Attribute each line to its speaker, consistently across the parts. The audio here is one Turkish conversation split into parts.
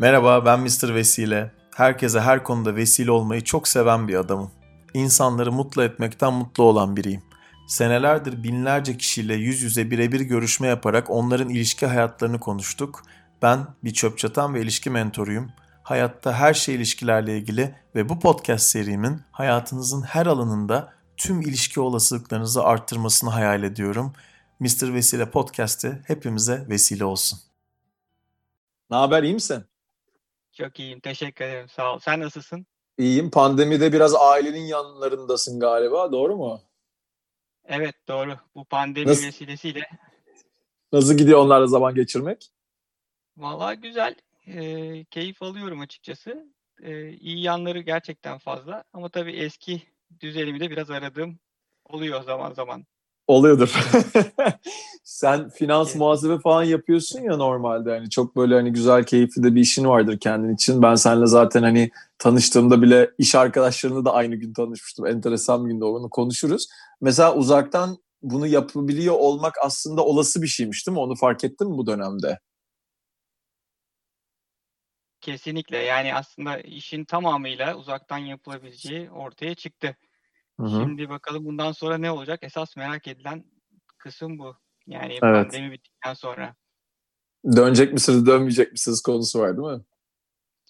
Speaker 1: Merhaba ben Mr. Vesile. Herkese her konuda vesile olmayı çok seven bir adamım. İnsanları mutlu etmekten mutlu olan biriyim. Senelerdir binlerce kişiyle yüz yüze birebir görüşme yaparak onların ilişki hayatlarını konuştuk. Ben bir çöp çatan ve ilişki mentoruyum. Hayatta her şey ilişkilerle ilgili ve bu podcast serimin hayatınızın her alanında tüm ilişki olasılıklarınızı arttırmasını hayal ediyorum. Mr. Vesile Podcast'ı hepimize vesile olsun. Ne haber iyi misin?
Speaker 2: Çok iyiyim. Teşekkür ederim. Sağ ol. Sen nasılsın?
Speaker 1: İyiyim. Pandemide biraz ailenin yanlarındasın galiba. Doğru mu?
Speaker 2: Evet doğru. Bu pandemi Nasıl? vesilesiyle.
Speaker 1: Nasıl gidiyor onlarla zaman geçirmek?
Speaker 2: Vallahi güzel. E, keyif alıyorum açıkçası. E, iyi yanları gerçekten fazla. Ama tabii eski düzenimi de biraz aradığım oluyor zaman zaman.
Speaker 1: Oluyordur. Sen finans muhasebe falan yapıyorsun ya normalde. Hani çok böyle hani güzel, keyifli de bir işin vardır kendin için. Ben seninle zaten hani tanıştığımda bile iş arkadaşlarını da aynı gün tanışmıştım. Enteresan bir günde onu konuşuruz. Mesela uzaktan bunu yapabiliyor olmak aslında olası bir şeymiş değil mi? Onu fark ettin mi bu dönemde?
Speaker 2: Kesinlikle. Yani aslında işin tamamıyla uzaktan yapılabileceği ortaya çıktı. Hı-hı. Şimdi bakalım bundan sonra ne olacak? Esas merak edilen kısım bu. Yani evet. pandemi bittikten sonra.
Speaker 1: Dönecek misiniz, dönmeyecek misiniz konusu var değil mi?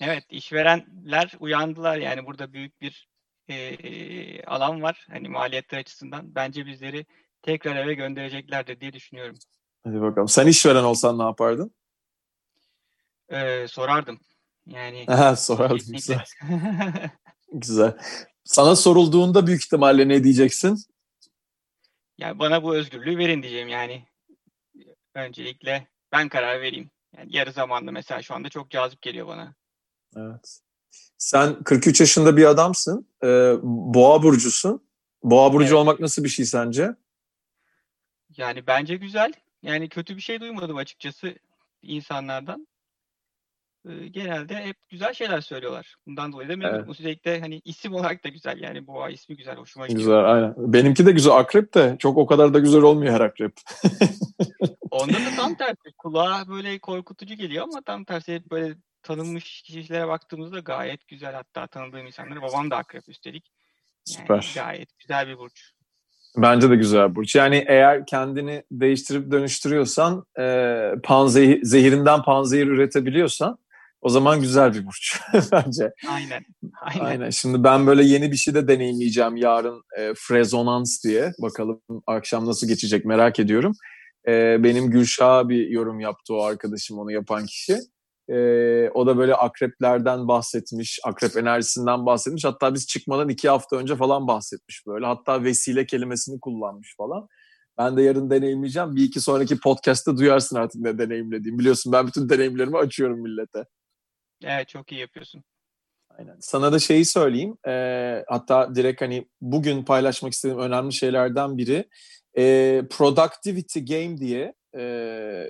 Speaker 2: Evet, işverenler uyandılar. Yani burada büyük bir e, alan var. Hani maliyetler açısından. Bence bizleri tekrar eve göndereceklerdir diye düşünüyorum.
Speaker 1: Hadi bakalım. Sen işveren olsan ne yapardın?
Speaker 2: Ee, sorardım. Yani
Speaker 1: Aha, sorardım. Güzel. Güzel. Sana sorulduğunda büyük ihtimalle ne diyeceksin?
Speaker 2: Yani bana bu özgürlüğü verin diyeceğim yani. Öncelikle ben karar vereyim. Yani yarı zamanlı mesela şu anda çok cazip geliyor bana.
Speaker 1: Evet. Sen 43 yaşında bir adamsın. Ee, boğa burcusun. Boğa burcu evet. olmak nasıl bir şey sence?
Speaker 2: Yani bence güzel. Yani kötü bir şey duymadım açıkçası insanlardan genelde hep güzel şeyler söylüyorlar. Bundan dolayı da memnunum. Evet. Özellikle hani isim olarak da güzel yani boğa ismi güzel, hoşuma gidiyor.
Speaker 1: Güzel, aynen. Benimki de güzel akrep de çok o kadar da güzel olmuyor her akrep.
Speaker 2: Onda da tam tersi. Kulağa böyle korkutucu geliyor ama tam tersi hep böyle tanınmış kişilere baktığımızda gayet güzel. Hatta tanıdığım insanları. Babam da akrep üstelik. Yani Süper. Gayet güzel bir burç.
Speaker 1: Bence de güzel burç. Yani eğer kendini değiştirip dönüştürüyorsan, e, panzehir, zehirinden panzehir üretebiliyorsan o zaman güzel bir burç bence.
Speaker 2: Aynen. Aynen.
Speaker 1: Aynen. Şimdi ben böyle yeni bir şey de deneyimleyeceğim yarın e, Frezonans diye. Bakalım akşam nasıl geçecek merak ediyorum. E, benim Gülşah bir yorum yaptı o arkadaşım onu yapan kişi. E, o da böyle akreplerden bahsetmiş, akrep enerjisinden bahsetmiş. Hatta biz çıkmadan iki hafta önce falan bahsetmiş böyle. Hatta vesile kelimesini kullanmış falan. Ben de yarın deneyimleyeceğim. Bir iki sonraki podcast'ta duyarsın artık ne deneyimlediğim. Biliyorsun ben bütün deneyimlerimi açıyorum millete.
Speaker 2: Evet çok iyi yapıyorsun.
Speaker 1: Aynen. Sana da şeyi söyleyeyim. E, hatta direkt hani bugün paylaşmak istediğim önemli şeylerden biri e, Productivity Game diye e,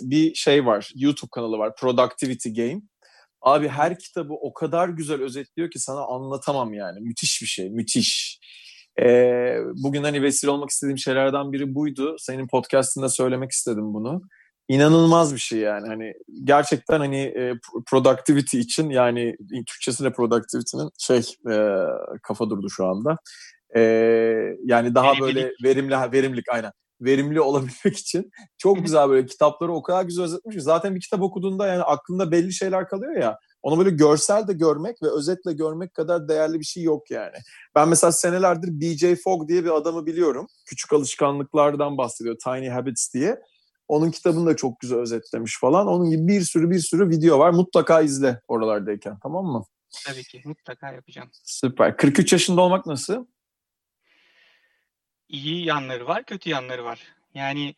Speaker 1: bir şey var. YouTube kanalı var. Productivity Game. Abi her kitabı o kadar güzel özetliyor ki sana anlatamam yani. Müthiş bir şey. Müthiş. Ee, bugün hani vesile olmak istediğim şeylerden biri buydu. Senin podcastında söylemek istedim bunu inanılmaz bir şey yani. Hani gerçekten hani e, productivity için yani Türkçesi de productivity'nin şey e, kafa durdu şu anda. E, yani daha verimlilik. böyle verimli verimlilik aynen. Verimli olabilmek için çok güzel böyle kitapları o kadar güzel özetmiş ki zaten bir kitap okuduğunda yani aklında belli şeyler kalıyor ya. Onu böyle görsel de görmek ve özetle görmek kadar değerli bir şey yok yani. Ben mesela senelerdir BJ Fogg diye bir adamı biliyorum. Küçük alışkanlıklardan bahsediyor. Tiny Habits diye onun kitabını da çok güzel özetlemiş falan. Onun gibi bir sürü bir sürü video var. Mutlaka izle oralardayken tamam mı?
Speaker 2: Tabii ki mutlaka yapacağım.
Speaker 1: Süper. 43 yaşında olmak nasıl?
Speaker 2: İyi yanları var, kötü yanları var. Yani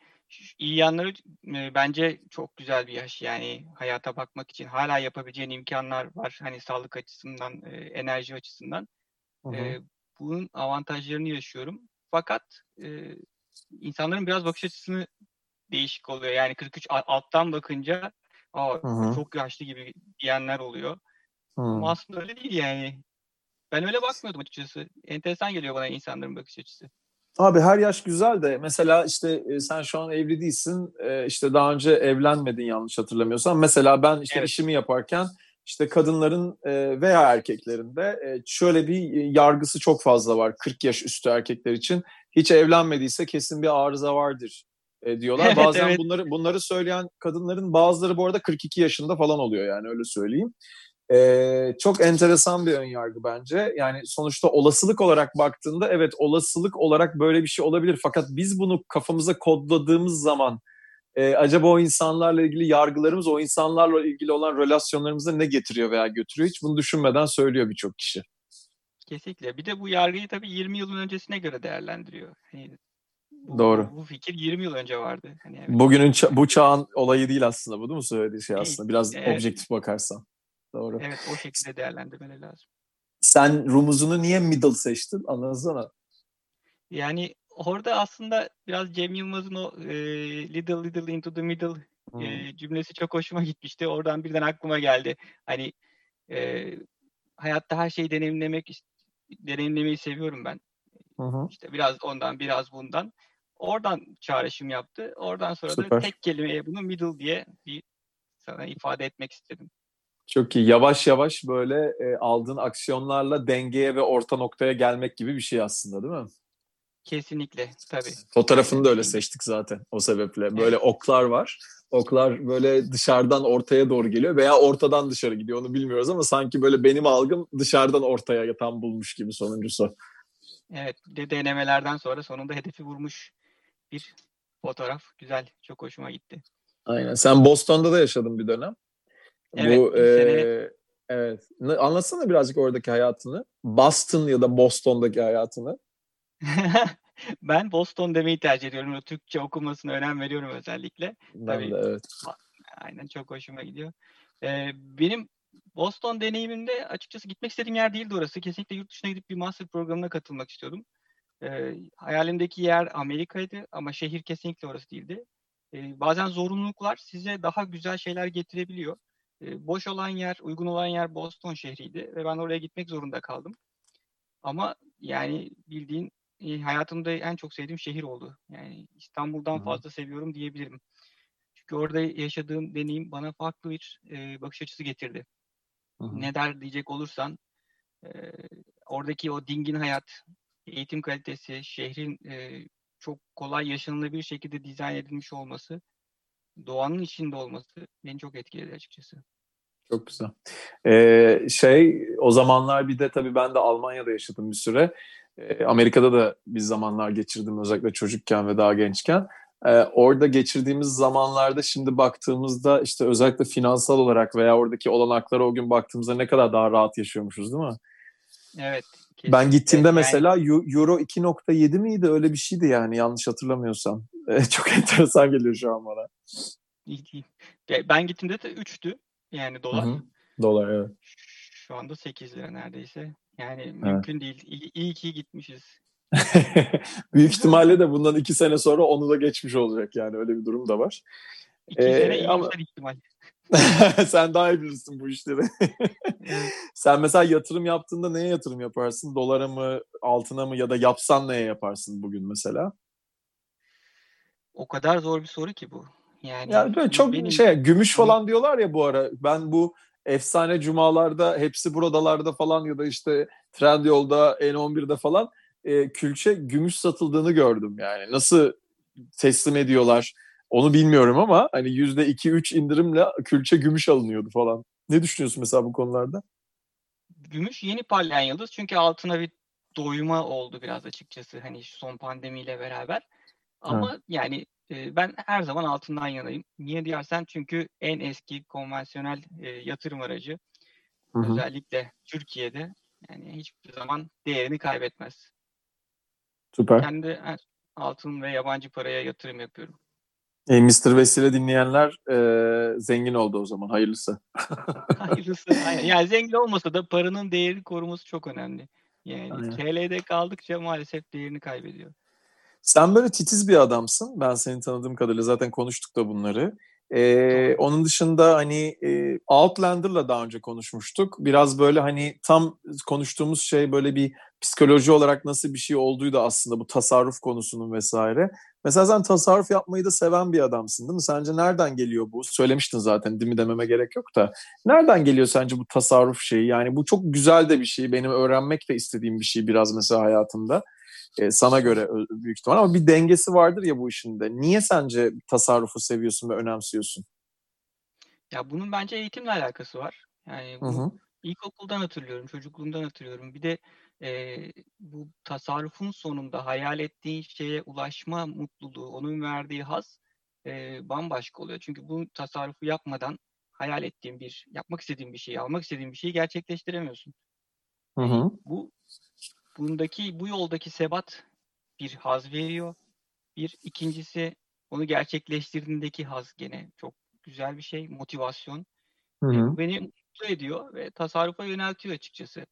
Speaker 2: iyi yanları e, bence çok güzel bir yaş. Yani hayata bakmak için hala yapabileceğin imkanlar var. Hani sağlık açısından, e, enerji açısından. Hı hı. E, bunun avantajlarını yaşıyorum. Fakat e, insanların biraz bakış açısını değişik oluyor. Yani 43 alttan bakınca Aa, çok yaşlı gibi diyenler oluyor. Hı. Ama aslında öyle değil yani. Ben öyle bakmıyordum açıkçası. Enteresan geliyor bana insanların bakış açısı.
Speaker 1: Abi her yaş güzel de mesela işte e, sen şu an evli değilsin. E, işte daha önce evlenmedin yanlış hatırlamıyorsam. Mesela ben işte evet. işimi yaparken işte kadınların e, veya erkeklerin de şöyle bir yargısı çok fazla var 40 yaş üstü erkekler için. Hiç evlenmediyse kesin bir arıza vardır e, diyorlar. Evet, Bazen evet. bunları bunları söyleyen kadınların bazıları bu arada 42 yaşında falan oluyor yani öyle söyleyeyim. Ee, çok enteresan bir önyargı bence. Yani sonuçta olasılık olarak baktığında evet olasılık olarak böyle bir şey olabilir. Fakat biz bunu kafamıza kodladığımız zaman e, acaba o insanlarla ilgili yargılarımız, o insanlarla ilgili olan relasyonlarımıza ne getiriyor veya götürüyor hiç bunu düşünmeden söylüyor birçok kişi.
Speaker 2: Kesinlikle. Bir de bu yargıyı tabii 20 yılın öncesine göre değerlendiriyor. Hani
Speaker 1: Doğru.
Speaker 2: Bu, bu fikir 20 yıl önce vardı. Hani evet.
Speaker 1: Bugünün ça- bu çağın olayı değil aslında bu değil mi söylediği şey aslında? Biraz evet. objektif bakarsan. Doğru.
Speaker 2: Evet o şekilde değerlendirmeleri lazım.
Speaker 1: Sen rumuzunu niye middle seçtin? Anlatsana.
Speaker 2: Yani orada aslında biraz Cem Yılmaz'ın o e, little little into the middle hmm. e, cümlesi çok hoşuma gitmişti. Oradan birden aklıma geldi. Hani e, hayatta her şeyi deneyimlemek deneyimlemeyi seviyorum ben. Hı hı. İşte biraz ondan biraz bundan. Oradan çağrışım yaptı. Oradan sonra Süper. da tek kelimeye bunu middle diye bir sana ifade etmek istedim.
Speaker 1: Çok iyi. Yavaş yavaş böyle e, aldığın aksiyonlarla dengeye ve orta noktaya gelmek gibi bir şey aslında değil mi?
Speaker 2: Kesinlikle tabii.
Speaker 1: Fotoğrafını da öyle seçtik zaten o sebeple. Böyle evet. oklar var. Oklar böyle dışarıdan ortaya doğru geliyor veya ortadan dışarı gidiyor onu bilmiyoruz ama sanki böyle benim algım dışarıdan ortaya tam bulmuş gibi sonuncusu.
Speaker 2: Evet de denemelerden sonra sonunda hedefi vurmuş bir fotoğraf. Güzel çok hoşuma gitti.
Speaker 1: Aynen sen Boston'da da yaşadın bir dönem. Evet, Bu e, sene... evet. Anlatsana birazcık oradaki hayatını. Boston ya da Boston'daki hayatını.
Speaker 2: ben Boston demeyi tercih ediyorum. O Türkçe okumasına önem veriyorum özellikle.
Speaker 1: Ben Tabii, de evet.
Speaker 2: Aynen çok hoşuma gidiyor. Ee, benim Boston deneyimimde açıkçası gitmek istediğim yer değildi orası. Kesinlikle yurt dışına gidip bir master programına katılmak istiyordum. Ee, hayalimdeki yer Amerika'ydı ama şehir kesinlikle orası değildi. Ee, bazen zorunluluklar size daha güzel şeyler getirebiliyor. Ee, boş olan yer, uygun olan yer Boston şehriydi ve ben oraya gitmek zorunda kaldım. Ama yani bildiğin e, hayatımda en çok sevdiğim şehir oldu. Yani İstanbul'dan Hı-hı. fazla seviyorum diyebilirim. Çünkü orada yaşadığım deneyim bana farklı bir e, bakış açısı getirdi. Hı-hı. Ne der diyecek olursan e, oradaki o dingin hayat, eğitim kalitesi, şehrin e, çok kolay yaşanılabilir şekilde dizayn edilmiş olması, doğanın içinde olması beni çok etkiledi açıkçası.
Speaker 1: Çok güzel. Ee, şey o zamanlar bir de tabii ben de Almanya'da yaşadım bir süre. Ee, Amerika'da da bir zamanlar geçirdim özellikle çocukken ve daha gençken. Ee, orada geçirdiğimiz zamanlarda şimdi baktığımızda işte özellikle finansal olarak veya oradaki olanaklara o gün baktığımızda ne kadar daha rahat yaşıyormuşuz değil mi?
Speaker 2: Evet.
Speaker 1: Kesinlikle. Ben gittiğimde yani... mesela Euro 2.7 miydi öyle bir şeydi yani yanlış hatırlamıyorsam. Çok enteresan geliyor şu an bana.
Speaker 2: Ben gittiğimde de 3'tü yani dolar. Hı-hı.
Speaker 1: Dolar evet.
Speaker 2: Şu anda 8 lira neredeyse. Yani evet. mümkün değil. İyi, iyi ki gitmişiz.
Speaker 1: Büyük ihtimalle de bundan iki sene sonra onu da geçmiş olacak yani öyle bir durum da var.
Speaker 2: İki ee, sene ama... ihtimal.
Speaker 1: Sen daha iyi bilirsin bu işleri. Sen mesela yatırım yaptığında neye yatırım yaparsın? Dolara mı, altına mı ya da yapsan neye yaparsın bugün mesela?
Speaker 2: O kadar zor bir soru ki bu. Yani
Speaker 1: ya böyle çok benim... şey gümüş falan diyorlar ya bu ara. Ben bu efsane cumalarda hepsi buradalarda falan ya da işte Trendyol'da N11'de falan e, külçe gümüş satıldığını gördüm yani. Nasıl teslim ediyorlar onu bilmiyorum ama hani yüzde iki üç indirimle külçe gümüş alınıyordu falan. Ne düşünüyorsun mesela bu konularda?
Speaker 2: Gümüş yeni parlayan yıldız çünkü altına bir doyuma oldu biraz açıkçası hani son pandemiyle beraber. Ama ha. yani e, ben her zaman altından yanayım. Niye diyorsan çünkü en eski konvansiyonel e, yatırım aracı. Hı-hı. Özellikle Türkiye'de yani hiçbir zaman değerini kaybetmez.
Speaker 1: Süper.
Speaker 2: Kendi altın ve yabancı paraya yatırım yapıyorum.
Speaker 1: E, Mr. Vesile dinleyenler e, zengin oldu o zaman. Hayırlısı.
Speaker 2: Hayırlısı. Aynen. Yani zengin olmasa da paranın değeri koruması çok önemli. Yani Aynen. TL'de kaldıkça maalesef değerini kaybediyor.
Speaker 1: Sen böyle titiz bir adamsın. Ben seni tanıdığım kadarıyla zaten konuştuk da bunları. Ee, onun dışında hani e, Outlander'la daha önce konuşmuştuk. Biraz böyle hani tam konuştuğumuz şey böyle bir psikoloji olarak nasıl bir şey olduğuydu aslında bu tasarruf konusunun vesaire. Mesela sen tasarruf yapmayı da seven bir adamsın değil mi? Sence nereden geliyor bu? Söylemiştin zaten değil mi dememe gerek yok da. Nereden geliyor sence bu tasarruf şeyi? Yani bu çok güzel de bir şey. Benim öğrenmek de istediğim bir şey biraz mesela hayatımda. Ee, sana göre büyük ihtimal ama bir dengesi vardır ya bu işinde. Niye sence tasarrufu seviyorsun ve önemsiyorsun?
Speaker 2: Ya bunun bence eğitimle alakası var. Yani bu hı hı. ilkokuldan hatırlıyorum, çocukluğumdan hatırlıyorum. Bir de e, bu tasarrufun sonunda hayal ettiğin şeye ulaşma mutluluğu, onun verdiği haz e, bambaşka oluyor. Çünkü bu tasarrufu yapmadan hayal ettiğim bir, yapmak istediğim bir şeyi, almak istediğim bir şeyi gerçekleştiremiyorsun. Hı hı. Bu bundaki bu yoldaki sebat bir haz veriyor. Bir ikincisi onu gerçekleştirdiğindeki haz gene çok güzel bir şey, motivasyon. Hı hı. Beni mutlu ediyor ve tasarrufa yöneltiyor açıkçası.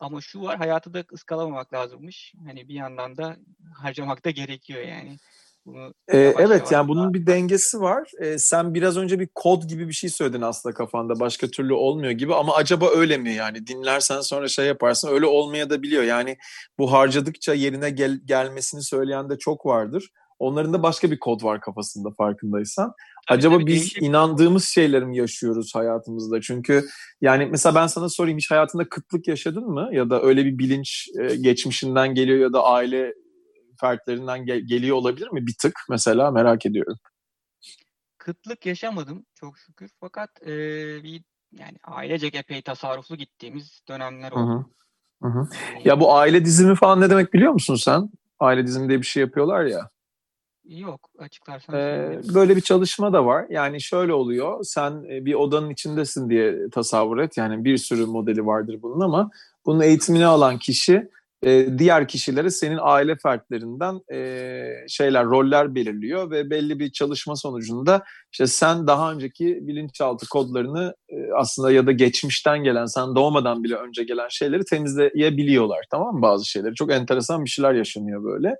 Speaker 2: Ama şu var hayatı da ıskalamamak lazımmış. Hani bir yandan da harcamak da gerekiyor yani.
Speaker 1: Bunu ee, evet yavaş yani bunun bir dengesi var. Ee, sen biraz önce bir kod gibi bir şey söyledin aslında kafanda. Başka türlü olmuyor gibi ama acaba öyle mi yani? Dinlersen sonra şey yaparsın. Öyle olmaya da biliyor. Yani bu harcadıkça yerine gel gelmesini söyleyen de çok vardır. Onların da başka bir kod var kafasında farkındaysan. Tabii, Acaba tabii, biz değişim. inandığımız şeyleri mi yaşıyoruz hayatımızda? Çünkü yani mesela ben sana sorayım hiç hayatında kıtlık yaşadın mı? Ya da öyle bir bilinç e, geçmişinden geliyor ya da aile fertlerinden gel- geliyor olabilir mi? Bir tık mesela merak ediyorum.
Speaker 2: Kıtlık yaşamadım çok şükür. Fakat e, bir yani ailecek epey tasarruflu gittiğimiz dönemler oldu.
Speaker 1: Hı hı. Hı hı. Ya bu aile dizimi falan ne demek biliyor musun sen? Aile dizimi diye bir şey yapıyorlar ya.
Speaker 2: Yok açıklarsan.
Speaker 1: Ee, böyle bir çalışma da var. Yani şöyle oluyor. Sen bir odanın içindesin diye tasavvur et. Yani bir sürü modeli vardır bunun ama bunun eğitimini alan kişi diğer kişilere senin aile fertlerinden şeyler, roller belirliyor ve belli bir çalışma sonucunda işte sen daha önceki bilinçaltı kodlarını aslında ya da geçmişten gelen, sen doğmadan bile önce gelen şeyleri temizleyebiliyorlar tamam mı bazı şeyleri. Çok enteresan bir şeyler yaşanıyor böyle.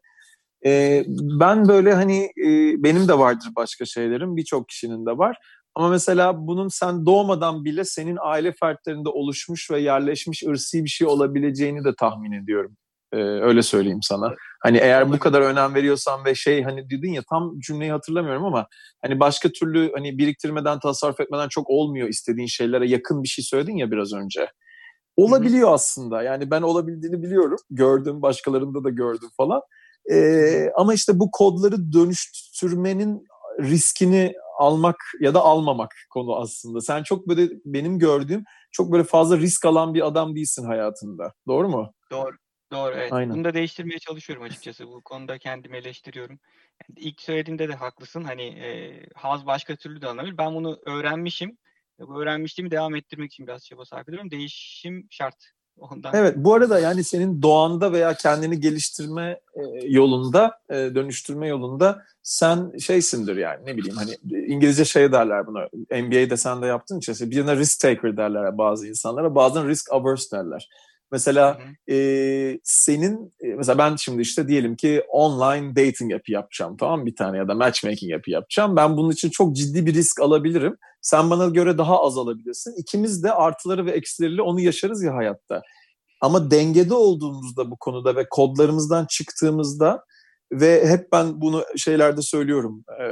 Speaker 1: E, ben böyle hani e, benim de vardır başka şeylerim, birçok kişinin de var. Ama mesela bunun sen doğmadan bile senin aile fertlerinde oluşmuş ve yerleşmiş ırsi bir şey olabileceğini de tahmin ediyorum. Ee, öyle söyleyeyim sana. Hani eğer bu kadar önem veriyorsan ve şey hani dedin ya tam cümleyi hatırlamıyorum ama hani başka türlü hani biriktirmeden tasarruf etmeden çok olmuyor istediğin şeylere yakın bir şey söyledin ya biraz önce. Olabiliyor aslında. Yani ben olabildiğini biliyorum. Gördüm, başkalarında da gördüm falan. Ee, ama işte bu kodları dönüştürmenin riskini almak ya da almamak konu aslında. Sen çok böyle benim gördüğüm çok böyle fazla risk alan bir adam değilsin hayatında. Doğru mu?
Speaker 2: Doğru. Doğru evet. Aynen. Bunu da değiştirmeye çalışıyorum açıkçası. Bu konuda kendimi eleştiriyorum. Yani ilk söylediğinde de haklısın. Hani e, haz başka türlü de alınabilir. Ben bunu öğrenmişim. Bu öğrenmişliğimi devam ettirmek için biraz çaba sarf ediyorum. Değişim şart.
Speaker 1: Ondan. Evet bu arada yani senin doğanda veya kendini geliştirme e, yolunda, e, dönüştürme yolunda sen şeysindir yani ne bileyim hani İngilizce şey derler buna. NBA'de sen de yaptın için birine risk taker derler bazı insanlara. Bazen risk averse derler. Mesela e, senin mesela ben şimdi işte diyelim ki online dating app'i yapacağım tamam mı bir tane ya da matchmaking app'i yapacağım. Ben bunun için çok ciddi bir risk alabilirim. Sen bana göre daha az alabilirsin. İkimiz de artıları ve eksileriyle onu yaşarız ya hayatta. Ama dengede olduğumuzda bu konuda ve kodlarımızdan çıktığımızda ve hep ben bunu şeylerde söylüyorum. E,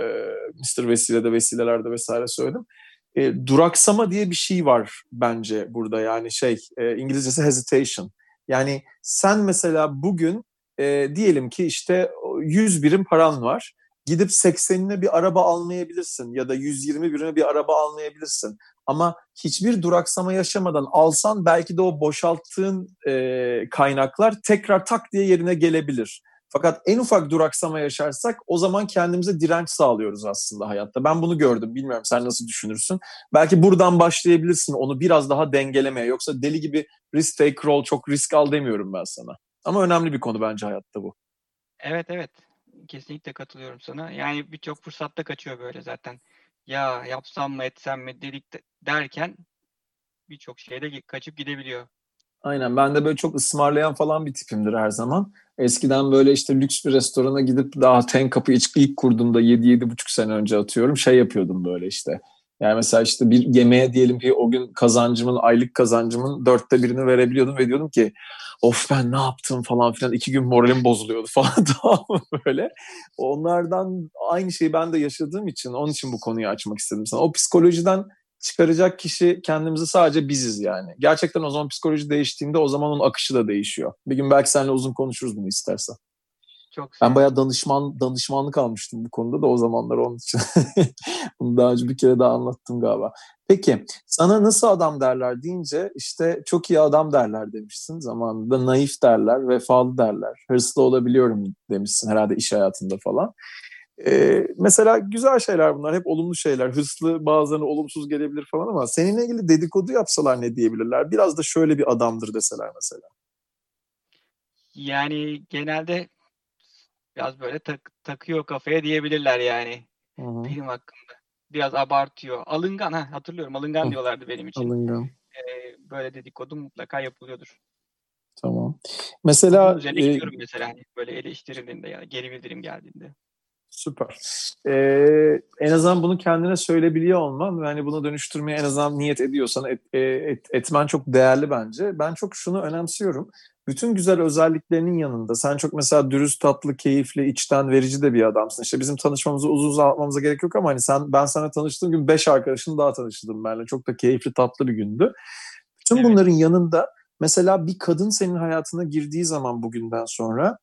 Speaker 1: Mr. Vesile'de, Vesile'lerde vesaire söyledim. E, duraksama diye bir şey var bence burada yani şey e, İngilizcesi hesitation. Yani sen mesela bugün e, diyelim ki işte 100 birim paran var. Gidip 80'ine bir araba almayabilirsin ya da 120 birine bir araba almayabilirsin. Ama hiçbir duraksama yaşamadan alsan belki de o boşalttığın e, kaynaklar tekrar tak diye yerine gelebilir. Fakat en ufak duraksama yaşarsak o zaman kendimize direnç sağlıyoruz aslında hayatta. Ben bunu gördüm. Bilmiyorum sen nasıl düşünürsün. Belki buradan başlayabilirsin onu biraz daha dengelemeye. Yoksa deli gibi risk take rol çok risk al demiyorum ben sana. Ama önemli bir konu bence hayatta bu.
Speaker 2: Evet evet. Kesinlikle katılıyorum sana. Yani birçok fırsatta kaçıyor böyle zaten. Ya yapsam mı etsem mi dedik derken birçok şeyde kaçıp gidebiliyor.
Speaker 1: Aynen ben de böyle çok ısmarlayan falan bir tipimdir her zaman. Eskiden böyle işte lüks bir restorana gidip daha ten kapı ilk, ilk kurduğumda 7-7,5 sene önce atıyorum şey yapıyordum böyle işte. Yani mesela işte bir yemeğe diyelim ki o gün kazancımın, aylık kazancımın dörtte birini verebiliyordum ve diyordum ki of ben ne yaptım falan filan iki gün moralim bozuluyordu falan tamam böyle. Onlardan aynı şeyi ben de yaşadığım için onun için bu konuyu açmak istedim sana. O psikolojiden çıkaracak kişi kendimizi sadece biziz yani. Gerçekten o zaman psikoloji değiştiğinde o zaman onun akışı da değişiyor. Bir gün belki seninle uzun konuşuruz bunu istersen. Çok ben bayağı danışman danışmanlık almıştım bu konuda da o zamanlar onun için. Bunu daha önce bir kere daha anlattım galiba. Peki sana nasıl adam derler deyince işte çok iyi adam derler demişsin. Zamanında naif derler, vefalı derler. Hırslı olabiliyorum demişsin herhalde iş hayatında falan. Ee, mesela güzel şeyler bunlar. Hep olumlu şeyler. Hırslı bazılarına olumsuz gelebilir falan ama seninle ilgili dedikodu yapsalar ne diyebilirler? Biraz da şöyle bir adamdır deseler mesela.
Speaker 2: Yani genelde biraz böyle tak, takıyor kafaya diyebilirler yani. Hı-hı. Benim hakkımda. Biraz abartıyor. Alıngan ha hatırlıyorum. Alıngan Hı. diyorlardı benim için. Alıngan. Ee, böyle dedikodu mutlaka yapılıyordur.
Speaker 1: Tamam. Mesela
Speaker 2: Bunun üzerine e, mesela hani böyle eleştirildiğinde ya geri bildirim geldiğinde.
Speaker 1: Süper. Ee, en azından bunu kendine söyleyebiliyor olman ve hani bunu dönüştürmeye en azından niyet ediyorsan et, e, et, etmen çok değerli bence. Ben çok şunu önemsiyorum. Bütün güzel özelliklerinin yanında sen çok mesela dürüst, tatlı, keyifli, içten verici de bir adamsın. İşte bizim tanışmamızı uzun uzatmamıza gerek yok ama hani sen ben sana tanıştığım gün beş arkadaşın daha tanıştım benimle. Çok da keyifli, tatlı bir gündü. Bütün evet. bunların yanında mesela bir kadın senin hayatına girdiği zaman bugünden sonra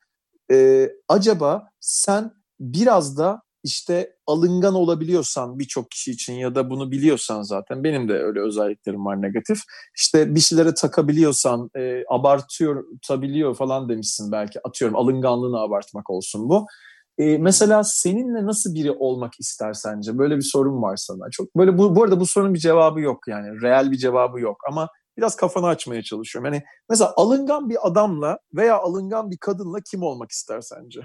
Speaker 1: e, acaba sen biraz da işte alıngan olabiliyorsan birçok kişi için ya da bunu biliyorsan zaten benim de öyle özelliklerim var negatif. İşte bir şeylere takabiliyorsan e, abartıyor tutabiliyor falan demişsin belki atıyorum alınganlığını abartmak olsun bu. E, mesela seninle nasıl biri olmak ister sence? Böyle bir sorun var sana. Çok böyle bu, bu arada bu sorunun bir cevabı yok yani. Reel bir cevabı yok ama biraz kafanı açmaya çalışıyorum. Yani mesela alıngan bir adamla veya alıngan bir kadınla kim olmak ister sence?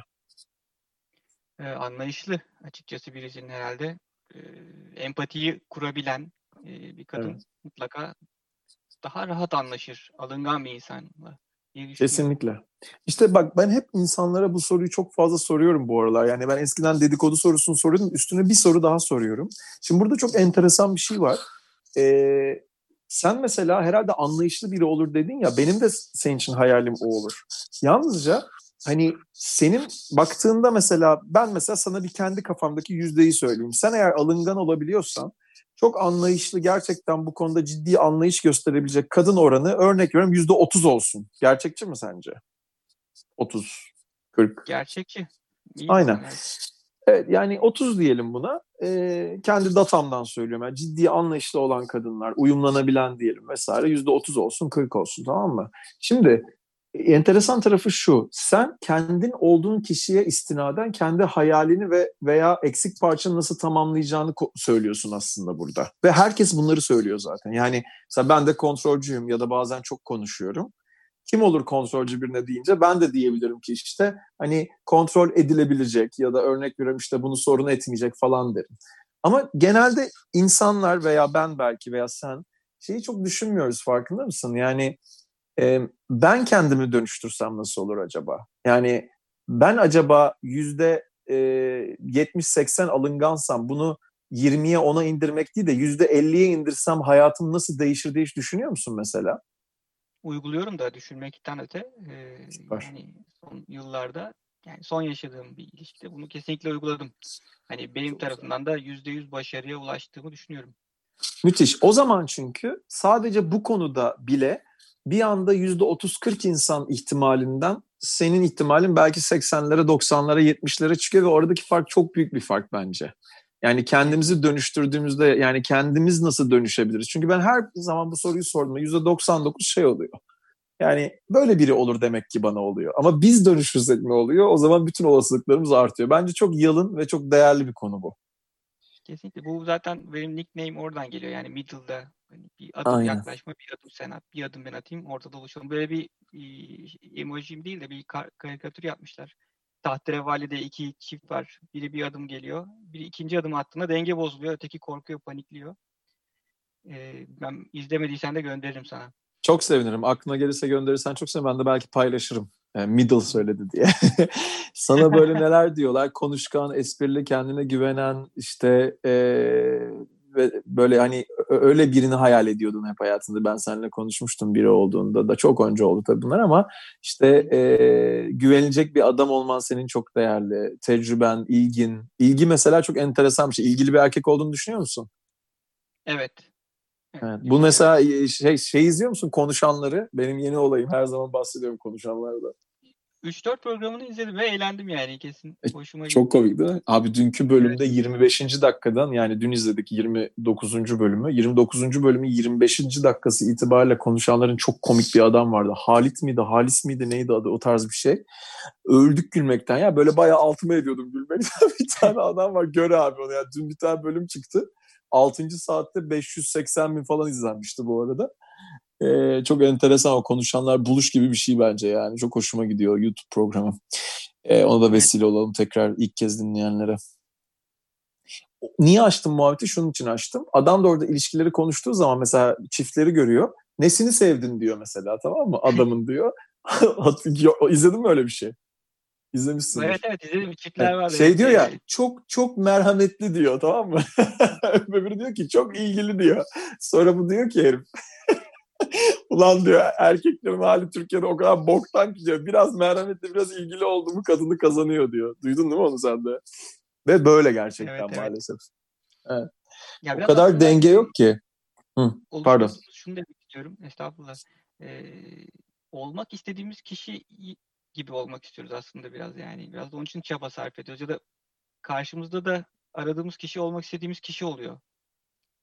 Speaker 2: Eee, anlayışlı açıkçası birisinin herhalde Eee, empatiyi kurabilen, eee, bir kadın Evet. mutlaka daha rahat anlaşır alıngan bir insanla
Speaker 1: Kesinlikle. İşte bak ben hep insanlara bu soruyu çok fazla soruyorum bu aralar. Yani ben eskiden dedikodu sorusunu soruyordum. Üstüne bir soru daha soruyorum. Şimdi burada çok enteresan bir şey var. Eee, sen mesela herhalde anlayışlı biri olur dedin ya benim de senin için hayalim o olur. Yalnızca hani senin baktığında mesela ben mesela sana bir kendi kafamdaki yüzdeyi söyleyeyim. Sen eğer alıngan olabiliyorsan çok anlayışlı gerçekten bu konuda ciddi anlayış gösterebilecek kadın oranı örnek veriyorum yüzde otuz olsun. Gerçekçi mi sence? Otuz, kırk.
Speaker 2: Gerçekçi.
Speaker 1: İyi Aynen. Evet, yani 30 diyelim buna. Ee, kendi datamdan söylüyorum. Yani ciddi anlayışlı olan kadınlar, uyumlanabilen diyelim vesaire yüzde 30 olsun, 40 olsun tamam mı? Şimdi enteresan tarafı şu. Sen kendin olduğun kişiye istinaden kendi hayalini ve veya eksik parçanı nasıl tamamlayacağını söylüyorsun aslında burada. Ve herkes bunları söylüyor zaten. Yani mesela ben de kontrolcüyüm ya da bazen çok konuşuyorum. Kim olur kontrolcü birine deyince ben de diyebilirim ki işte hani kontrol edilebilecek ya da örnek veriyorum işte bunu sorun etmeyecek falan derim. Ama genelde insanlar veya ben belki veya sen şeyi çok düşünmüyoruz farkında mısın? Yani e, ben kendimi dönüştürsem nasıl olur acaba? Yani ben acaba yüzde e, 70-80 alıngansam bunu 20'ye 10'a indirmek değil de yüzde 50'ye indirsem hayatım nasıl değişir diye hiç düşünüyor musun mesela?
Speaker 2: Uyguluyorum da düşünmekten öte. E, yani son yıllarda yani son yaşadığım bir ilişkide bunu kesinlikle uyguladım. Hani benim tarafından da yüzde yüz başarıya ulaştığımı düşünüyorum.
Speaker 1: Müthiş. O zaman çünkü sadece bu konuda bile bir anda yüzde 30-40 insan ihtimalinden senin ihtimalin belki 80'lere, 90'lara, 70'lere çıkıyor ve oradaki fark çok büyük bir fark bence. Yani kendimizi dönüştürdüğümüzde yani kendimiz nasıl dönüşebiliriz? Çünkü ben her zaman bu soruyu sordum. Yüzde 99 şey oluyor. Yani böyle biri olur demek ki bana oluyor. Ama biz dönüşürsek mi oluyor? O zaman bütün olasılıklarımız artıyor. Bence çok yalın ve çok değerli bir konu bu.
Speaker 2: Kesinlikle. Bu zaten benim nickname oradan geliyor. Yani middle'da hani bir adım Aynen. yaklaşma, bir adım sen at, bir adım ben atayım, ortada buluşalım. Böyle bir e, emojim değil de bir kar- karikatür yapmışlar. Tahterevalide iki çift var. Biri bir adım geliyor. Biri ikinci adım attığında denge bozuluyor. Öteki korkuyor, panikliyor. E, ben izlemediysen de gönderirim sana.
Speaker 1: Çok sevinirim. Aklına gelirse gönderirsen çok sevinirim. Ben de belki paylaşırım. E, middle söyledi diye. Sana böyle neler diyorlar? Konuşkan, esprili, kendine güvenen, işte e, ve böyle hani öyle birini hayal ediyordun hep hayatında. Ben seninle konuşmuştum biri olduğunda da çok önce oldu tabii bunlar ama işte e, güvenilecek bir adam olman senin çok değerli. Tecrüben, ilgin. İlgi mesela çok enteresan bir şey. İlgili bir erkek olduğunu düşünüyor musun?
Speaker 2: Evet.
Speaker 1: Evet. Bu mesela şey, şey izliyor musun konuşanları? Benim yeni olayım. Her zaman bahsediyorum konuşanlarda.
Speaker 2: 3-4 programını izledim ve eğlendim yani kesin.
Speaker 1: E, Hoşuma Çok komik değil mi? Abi dünkü bölümde evet. 25. dakikadan yani dün izledik 29. bölümü. 29. bölümü 25. dakikası itibariyle konuşanların çok komik bir adam vardı. Halit miydi, Halis miydi neydi adı o tarz bir şey. Öldük gülmekten ya böyle bayağı altıma ediyordum gülmekten. bir tane adam var gör abi onu ya. Dün bir tane bölüm çıktı. 6. saatte 580 bin falan izlenmişti bu arada. Ee, çok enteresan o konuşanlar buluş gibi bir şey bence yani. Çok hoşuma gidiyor YouTube programı. Ee, ona da vesile olalım tekrar ilk kez dinleyenlere. Niye açtım muhabbeti? Şunun için açtım. Adam da orada ilişkileri konuştuğu zaman mesela çiftleri görüyor. Nesini sevdin diyor mesela tamam mı? Adamın diyor. İzledin mi öyle bir şey? İzlemişsin.
Speaker 2: Evet evet izledim. Çiftler var.
Speaker 1: Şey diyor ya çok çok merhametli diyor tamam mı? Öbürü diyor ki çok ilgili diyor. Sonra bu diyor ki herif Ulan diyor erkeklerin hali Türkiye'de o kadar boktan ki diyor. Biraz merhametli biraz ilgili oldu mu kadını kazanıyor diyor. Duydun değil mi onu sen de? Ve böyle gerçekten evet, maalesef. Evet. Ya o kadar denge yok ki. Hı, pardon.
Speaker 2: Şunu demek istiyorum. Estağfurullah. Ee, olmak istediğimiz kişi gibi olmak istiyoruz aslında biraz yani. Biraz da onun için çaba sarf ediyoruz. Ya da karşımızda da aradığımız kişi olmak istediğimiz kişi oluyor.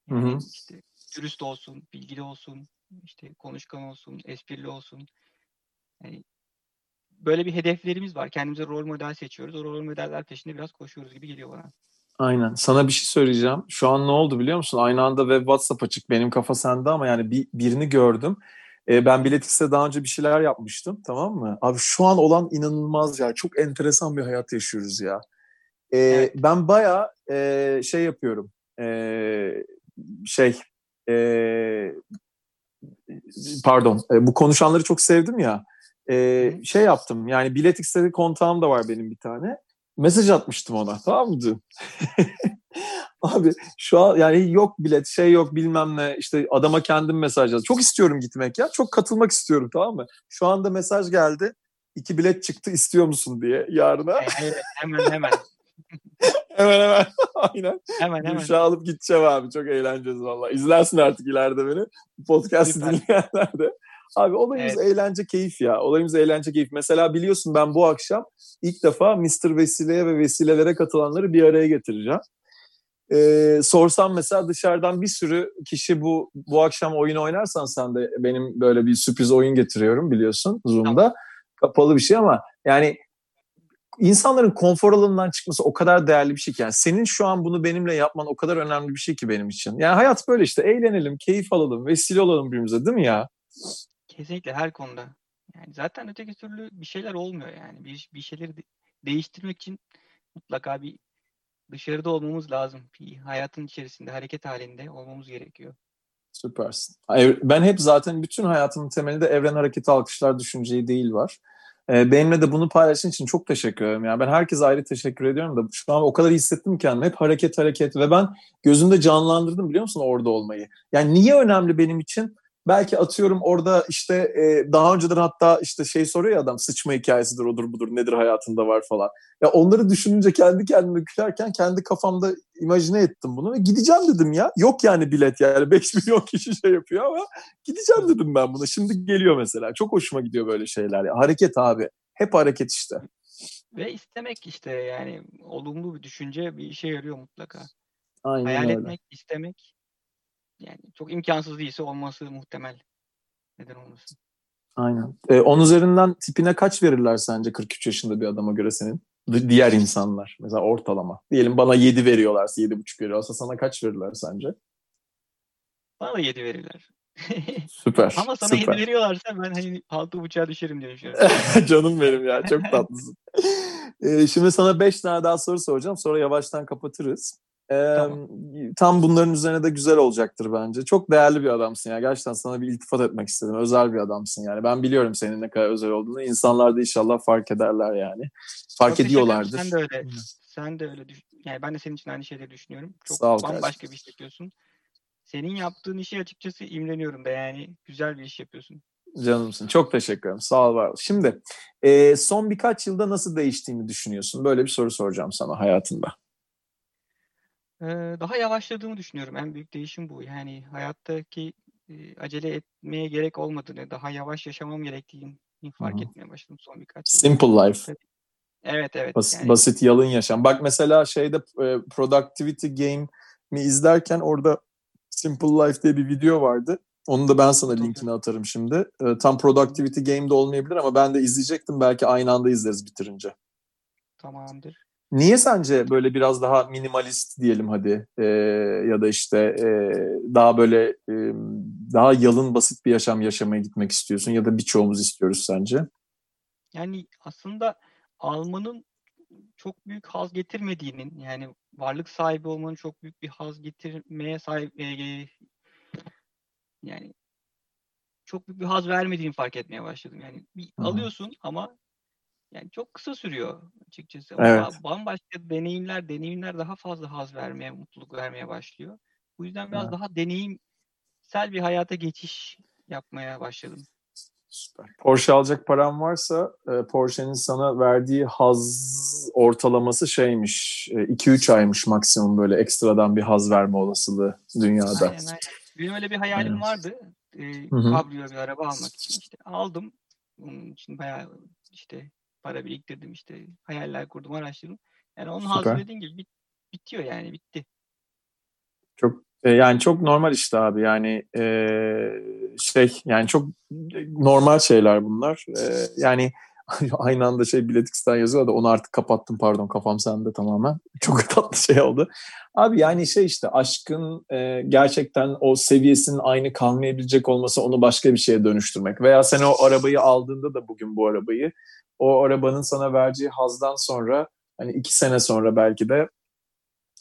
Speaker 2: Yani hı hı. işte dürüst olsun, bilgili olsun, işte konuşkan olsun, esprili olsun. Yani böyle bir hedeflerimiz var. Kendimize rol model seçiyoruz. O rol modeller peşinde biraz koşuyoruz gibi geliyor bana.
Speaker 1: Aynen. Sana bir şey söyleyeceğim. Şu an ne oldu biliyor musun? Aynı anda web WhatsApp açık. Benim kafa sende ama yani bir, birini gördüm. Ee, ben Biletix'te daha önce bir şeyler yapmıştım. Tamam mı? Abi şu an olan inanılmaz ya. Çok enteresan bir hayat yaşıyoruz ya. Ee, evet. Ben bayağı e, şey yapıyorum. E, şey e, pardon e, bu konuşanları çok sevdim ya. E, şey yaptım yani Bilet X'te kontağım da var benim bir tane. Mesaj atmıştım ona tamam mı? Abi şu an yani yok bilet şey yok bilmem ne işte adama kendim mesaj yazdım. Çok istiyorum gitmek ya. Çok katılmak istiyorum tamam mı? Şu anda mesaj geldi. İki bilet çıktı istiyor musun diye yarına.
Speaker 2: Evet, hemen hemen.
Speaker 1: hemen hemen. Aynen.
Speaker 2: Hemen hemen.
Speaker 1: Gülşah alıp gideceğim abi. Çok eğleneceğiz valla. İzlersin artık ileride beni. Podcast'ı dinleyenler de. Abi olayımız evet. eğlence keyif ya. Olayımız eğlence keyif. Mesela biliyorsun ben bu akşam ilk defa Mr. Vesile'ye ve vesilelere katılanları bir araya getireceğim. Ee, sorsam mesela dışarıdan bir sürü kişi bu bu akşam oyun oynarsan sen de benim böyle bir sürpriz oyun getiriyorum biliyorsun Zoom'da. Tamam. Kapalı bir şey ama yani insanların konfor alanından çıkması o kadar değerli bir şey ki. Yani senin şu an bunu benimle yapman o kadar önemli bir şey ki benim için. Yani hayat böyle işte eğlenelim, keyif alalım, vesile olalım birbirimize değil mi ya?
Speaker 2: Kesinlikle her konuda. Yani zaten öteki türlü bir şeyler olmuyor yani. Bir, bir şeyleri de, değiştirmek için mutlaka bir dışarıda olmamız lazım. Bir hayatın içerisinde, hareket halinde olmamız gerekiyor.
Speaker 1: Süpersin. Ben hep zaten bütün hayatımın temelinde evren hareketi alkışlar düşünceyi değil var. Ee, benimle de bunu paylaştığın için çok teşekkür ederim. Yani ben herkese ayrı teşekkür ediyorum da şu an o kadar hissettim kendimi. Hep hareket hareket ve ben gözümde canlandırdım biliyor musun orada olmayı. Yani niye önemli benim için? Belki atıyorum orada işte e, daha önceden hatta işte şey soruyor ya adam sıçma hikayesidir odur budur nedir hayatında var falan. Ya onları düşününce kendi kendime gülerken kendi kafamda imajine ettim bunu ve gideceğim dedim ya. Yok yani bilet yani 5 milyon kişi şey yapıyor ama gideceğim dedim ben buna. Şimdi geliyor mesela. Çok hoşuma gidiyor böyle şeyler ya. Hareket abi. Hep hareket işte.
Speaker 2: Ve istemek işte yani olumlu bir düşünce bir işe yarıyor mutlaka.
Speaker 1: Aynen
Speaker 2: Hayal
Speaker 1: öyle.
Speaker 2: etmek, istemek yani çok imkansız değilse olması muhtemel. Neden olmasın?
Speaker 1: Aynen. Ee, on üzerinden tipine kaç verirler sence 43 yaşında bir adama göre senin? Diğer insanlar. Mesela ortalama. Diyelim bana 7 veriyorlarsa, 7,5 veriyorsa sana kaç verirler sence?
Speaker 2: Bana da 7 verirler.
Speaker 1: Süper.
Speaker 2: Ama sana
Speaker 1: süper.
Speaker 2: 7 veriyorlarsa ben hani 6,5'a düşerim diye düşünüyorum.
Speaker 1: Canım benim ya. Çok tatlısın. ee, şimdi sana 5 tane daha soru soracağım. Sonra yavaştan kapatırız. Ee, tamam. Tam bunların üzerine de güzel olacaktır bence. Çok değerli bir adamsın ya. Gerçekten sana bir iltifat etmek istedim. Özel bir adamsın yani. Ben biliyorum senin ne kadar özel olduğunu. İnsanlar da inşallah fark ederler yani. Fark Çok ediyorlardır.
Speaker 2: Sen de öyle. Sen de öyle Yani ben de senin için aynı şeyleri düşünüyorum. Çok
Speaker 1: Sağ ol
Speaker 2: bambaşka
Speaker 1: kardeşim.
Speaker 2: bir iş yapıyorsun. Senin yaptığın işi açıkçası imreniyorum da yani güzel bir iş yapıyorsun.
Speaker 1: Canımsın. Çok teşekkür ederim. Sağ ol var ol. Şimdi e, son birkaç yılda nasıl değiştiğini düşünüyorsun? Böyle bir soru soracağım sana hayatında.
Speaker 2: Daha yavaşladığımı düşünüyorum. En büyük değişim bu. Yani hayattaki acele etmeye gerek olmadığını, daha yavaş yaşamam gerektiğini fark
Speaker 1: Hı-hı.
Speaker 2: etmeye başladım son birkaç yılda.
Speaker 1: Simple life.
Speaker 2: Evet evet.
Speaker 1: Bas,
Speaker 2: yani,
Speaker 1: basit yalın yaşam. Bak mesela şeyde Productivity Game mi izlerken orada Simple Life diye bir video vardı. Onu da ben sana linkini atarım şimdi. Tam Productivity Game'de olmayabilir ama ben de izleyecektim. Belki aynı anda izleriz bitirince.
Speaker 2: Tamamdır.
Speaker 1: Niye sence böyle biraz daha minimalist diyelim hadi e, ya da işte e, daha böyle e, daha yalın basit bir yaşam yaşamaya gitmek istiyorsun ya da birçoğumuz istiyoruz sence?
Speaker 2: Yani aslında almanın çok büyük haz getirmediğinin yani varlık sahibi olmanın çok büyük bir haz getirmeye sahip e, yani çok büyük bir haz vermediğini fark etmeye başladım. Yani bir
Speaker 1: Hı-hı.
Speaker 2: alıyorsun ama yani çok kısa sürüyor açıkçası.
Speaker 1: Evet.
Speaker 2: Ama bambaşka deneyimler, deneyimler daha fazla haz vermeye, mutluluk vermeye başlıyor. Bu yüzden biraz
Speaker 1: Evet.
Speaker 2: daha deneyimsel bir hayata geçiş yapmaya başladım.
Speaker 1: Süper. Porsche alacak param varsa e, Porsche'nin sana verdiği haz ortalaması şeymiş. 2-3 aymış maksimum böyle ekstradan bir haz verme olasılığı dünyada.
Speaker 2: Aynen aynen. Benim öyle bir hayalim
Speaker 1: Evet.
Speaker 2: vardı. E, kabrio bir araba almak için işte aldım. Onun için bayağı işte para biriktirdim işte hayaller kurdum araştırdım. Yani onun
Speaker 1: Süper.
Speaker 2: dediğin gibi bit- bitiyor yani bitti.
Speaker 1: Çok e, yani çok normal işte abi yani e, şey yani çok normal şeyler bunlar. E, yani aynı anda şey Biletix'ten yazıyor da onu artık kapattım pardon kafam sende tamamen. Çok tatlı şey oldu. Abi yani şey işte aşkın e, gerçekten o seviyesinin aynı kalmayabilecek olması onu başka bir şeye dönüştürmek. Veya sen o arabayı aldığında da bugün bu arabayı o arabanın sana vereceği hazdan sonra hani iki sene sonra belki de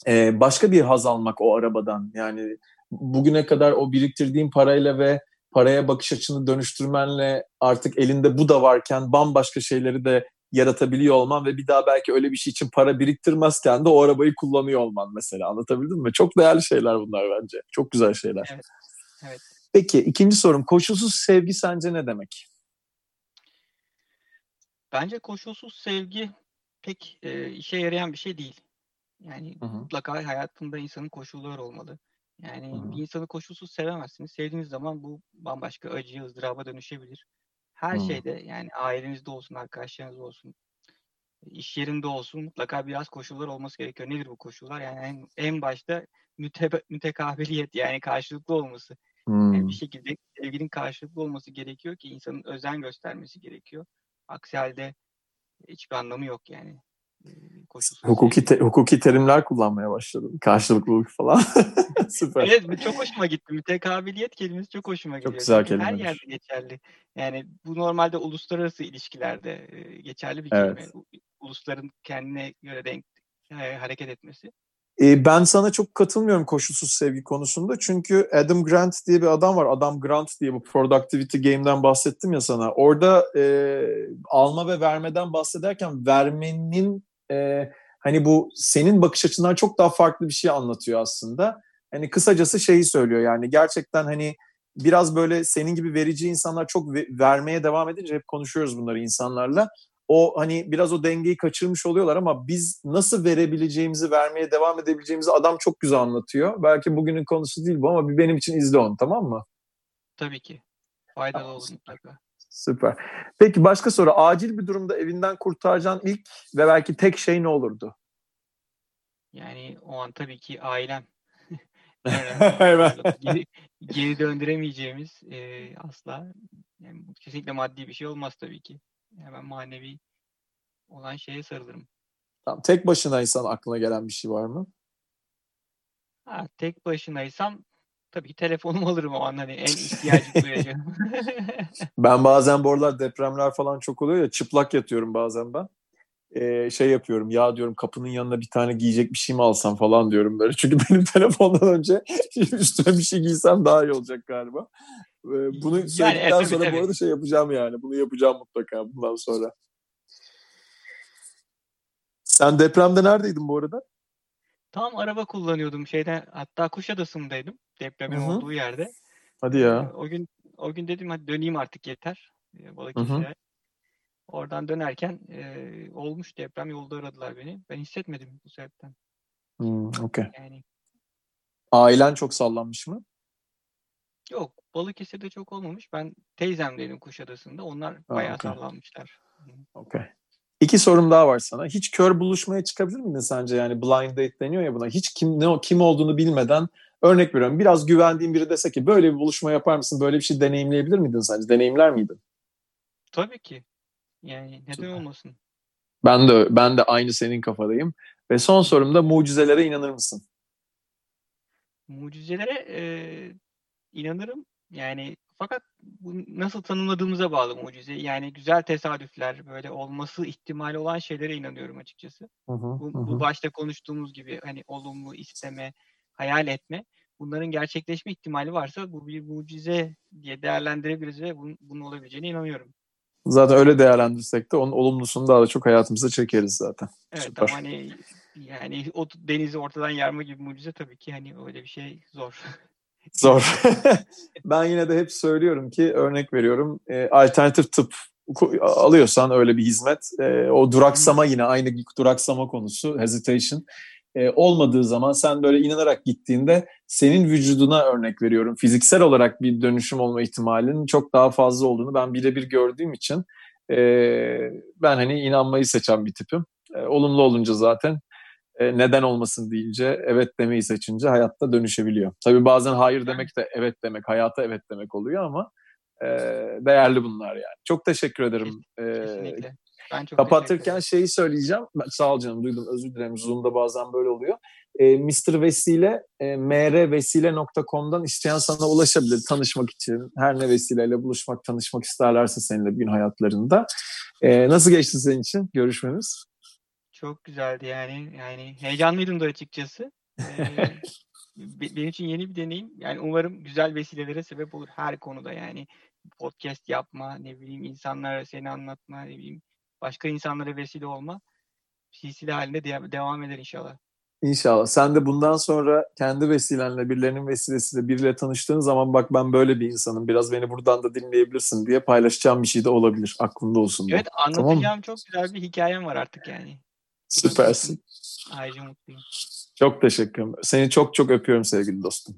Speaker 1: e, başka bir haz almak o arabadan. Yani bugüne kadar o biriktirdiğin parayla ve paraya bakış açını dönüştürmenle artık elinde bu da varken bambaşka şeyleri de yaratabiliyor olman ve bir daha belki öyle bir şey için para biriktirmezken de o arabayı kullanıyor olman mesela anlatabildim mi? Çok değerli şeyler bunlar bence. Çok güzel şeyler.
Speaker 2: Evet. Evet.
Speaker 1: Peki ikinci sorum koşulsuz sevgi sence ne demek?
Speaker 2: Bence koşulsuz sevgi pek e, işe yarayan bir şey değil. Yani
Speaker 1: Hı hı.
Speaker 2: mutlaka hayatında insanın koşulları olmalı. Yani
Speaker 1: Hı hı.
Speaker 2: bir insanı koşulsuz sevemezsiniz. Sevdiğiniz zaman bu bambaşka acıya, ızdıraba dönüşebilir. Her
Speaker 1: Hı.
Speaker 2: şeyde yani ailenizde olsun, arkadaşlarınızda olsun, iş yerinde olsun mutlaka biraz koşullar olması gerekiyor. Nedir bu koşullar? Yani en, en başta mütebe, mütekabiliyet yani karşılıklı olması. Yani
Speaker 1: Hmm.
Speaker 2: bir şekilde sevginin karşılıklı olması gerekiyor ki insanın özen göstermesi gerekiyor. Aksi halde hiçbir anlamı yok yani. Ee, Koşulsuz
Speaker 1: Hukuki,
Speaker 2: sevgi.
Speaker 1: te- hukuki terimler kullanmaya başladım. Karşılıklılık falan. Süper.
Speaker 2: Evet çok hoşuma gitti. Mütekabiliyet kelimesi çok hoşuma
Speaker 1: Çok
Speaker 2: gidiyor.
Speaker 1: güzel
Speaker 2: Çünkü her yerde geçerli. Yani bu normalde uluslararası ilişkilerde e, geçerli bir
Speaker 1: Evet.
Speaker 2: kelime. U- Ulusların kendine göre denk e, hareket etmesi.
Speaker 1: E, ben sana çok katılmıyorum koşulsuz sevgi konusunda. Çünkü Adam Grant diye bir adam var. Adam Grant diye bu Productivity Game'den bahsettim ya sana. Orada e, alma ve vermeden bahsederken vermenin e, hani bu senin bakış açından çok daha farklı bir şey anlatıyor aslında. Hani kısacası şeyi söylüyor yani gerçekten hani biraz böyle senin gibi verici insanlar çok ve- vermeye devam edince hep konuşuyoruz bunları insanlarla. O hani biraz o dengeyi kaçırmış oluyorlar ama biz nasıl verebileceğimizi, vermeye devam edebileceğimizi adam çok güzel anlatıyor. Belki bugünün konusu değil bu ama bir benim için izle onu tamam mı?
Speaker 2: Tabii ki. Faydalı olur
Speaker 1: süper.
Speaker 2: mutlaka.
Speaker 1: Süper. Peki başka soru. Acil bir durumda evinden kurtaracağın ilk ve belki tek şey ne olurdu?
Speaker 2: Yani o an tabii ki ailem.
Speaker 1: Hemen.
Speaker 2: geri, geri döndüremeyeceğimiz e, asla. Yani kesinlikle maddi bir şey olmaz tabii ki. Hemen manevi olan şeye sarılırım.
Speaker 1: Tamam, tek başınaysan aklına gelen bir şey var mı?
Speaker 2: Ha, tek başınaysam tabii ki telefonumu alırım o an hani en ihtiyacı duyacağım.
Speaker 1: Ben bazen bu aralar depremler falan çok oluyor ya çıplak yatıyorum bazen ben. Ee, şey yapıyorum ya diyorum kapının yanına bir tane giyecek bir şey mi alsam falan diyorum böyle. Çünkü benim telefondan önce üstüme bir şey giysem daha iyi olacak galiba. Ee, bunu
Speaker 2: Yani,
Speaker 1: söyledikten
Speaker 2: e, tabii,
Speaker 1: sonra
Speaker 2: tabii.
Speaker 1: bu arada şey yapacağım yani. Bunu yapacağım mutlaka bundan sonra. Sen depremde neredeydin bu arada?
Speaker 2: Tam araba kullanıyordum şeyden hatta Kuşadası'ndaydım depremin
Speaker 1: Hı hı.
Speaker 2: olduğu yerde.
Speaker 1: Hadi
Speaker 2: Ee,
Speaker 1: ya.
Speaker 2: o gün o gün dedim hadi döneyim artık yeter e,
Speaker 1: hı.
Speaker 2: Balıkesir'e. Oradan dönerken e, olmuş deprem yolda aradılar beni. Ben hissetmedim bu sebepten.
Speaker 1: Hmm, okey.
Speaker 2: Yani
Speaker 1: Ailen çok sallanmış mı?
Speaker 2: Yok Balıkesir'de çok olmamış. Ben teyzemdeydim Kuşadası'nda. Onlar
Speaker 1: Ha,
Speaker 2: bayağı
Speaker 1: okey.
Speaker 2: sallanmışlar.
Speaker 1: Okey. İki sorum daha var sana. Hiç kör buluşmaya çıkabilir miydin sence? Yani blind date deniyor ya buna. Hiç kim ne kim olduğunu bilmeden örnek veriyorum. Biraz güvendiğin biri dese ki böyle bir buluşma yapar mısın? Böyle bir şey deneyimleyebilir miydin sence? Deneyimler miydin?
Speaker 2: Tabii ki. Yani neden
Speaker 1: Süper.
Speaker 2: olmasın?
Speaker 1: Ben de ben de aynı senin kafadayım. Ve son sorum da mucizelere inanır mısın?
Speaker 2: Mucizelere e, inanırım. Yani fakat bu nasıl tanımladığımıza bağlı mucize. Yani güzel tesadüfler, böyle olması ihtimali olan şeylere inanıyorum açıkçası.
Speaker 1: Hı hı,
Speaker 2: Bu,
Speaker 1: hı
Speaker 2: bu başta konuştuğumuz gibi hani olumlu isteme, hayal etme. Bunların gerçekleşme ihtimali varsa bu bir mucize diye değerlendirebiliriz ve bunun, bunun olabileceğine inanıyorum.
Speaker 1: Zaten öyle değerlendirsek de onun olumlusunu daha da çok hayatımıza çekeriz zaten.
Speaker 2: Evet
Speaker 1: Süper.
Speaker 2: ama hani yani o denizi ortadan yarma gibi mucize tabii ki hani öyle bir şey zor.
Speaker 1: Zor. ben yine de hep söylüyorum ki örnek veriyorum e, alternatif tıp alıyorsan öyle bir hizmet e, o duraksama yine aynı duraksama konusu hesitation e, olmadığı zaman sen böyle inanarak gittiğinde senin vücuduna örnek veriyorum fiziksel olarak bir dönüşüm olma ihtimalinin çok daha fazla olduğunu ben birebir gördüğüm için e, ben hani inanmayı seçen bir tipim. E, olumlu olunca zaten e, neden olmasın deyince evet demeyi seçince hayatta dönüşebiliyor. Tabii bazen hayır demek de evet demek, hayata evet demek oluyor ama e, değerli bunlar yani. Çok teşekkür ederim. E,
Speaker 2: Kesinlikle. Ben çok
Speaker 1: kapatırken şeyi söyleyeceğim. Sağ ol canım duydum özür dilerim. Zoom'da bazen böyle oluyor. E, Mr. Vesile e, mrvesile.com'dan isteyen sana ulaşabilir tanışmak için. Her ne vesileyle buluşmak, tanışmak isterlerse seninle bir gün hayatlarında. E, nasıl geçti senin için görüşmemiz?
Speaker 2: Çok güzeldi yani. Yani heyecanlıydım da açıkçası. Ee, be- benim için yeni bir deneyim. Yani umarım güzel vesilelere sebep olur her konuda yani. Podcast yapma, ne bileyim insanlara seni anlatma, ne bileyim başka insanlara vesile olma. Silsile halinde de- devam eder inşallah.
Speaker 1: İnşallah. Sen de bundan sonra kendi vesilenle, birilerinin vesilesiyle biriyle tanıştığın zaman bak ben böyle bir insanım. Biraz beni buradan da dinleyebilirsin diye paylaşacağım bir şey de olabilir. Aklında olsun.
Speaker 2: Evet
Speaker 1: Tamam mı?
Speaker 2: anlatacağım çok güzel bir hikayem var artık yani.
Speaker 1: Süpersin.
Speaker 2: Ayrıca mutluyum.
Speaker 1: Çok teşekkür ederim. Seni çok çok öpüyorum sevgili dostum.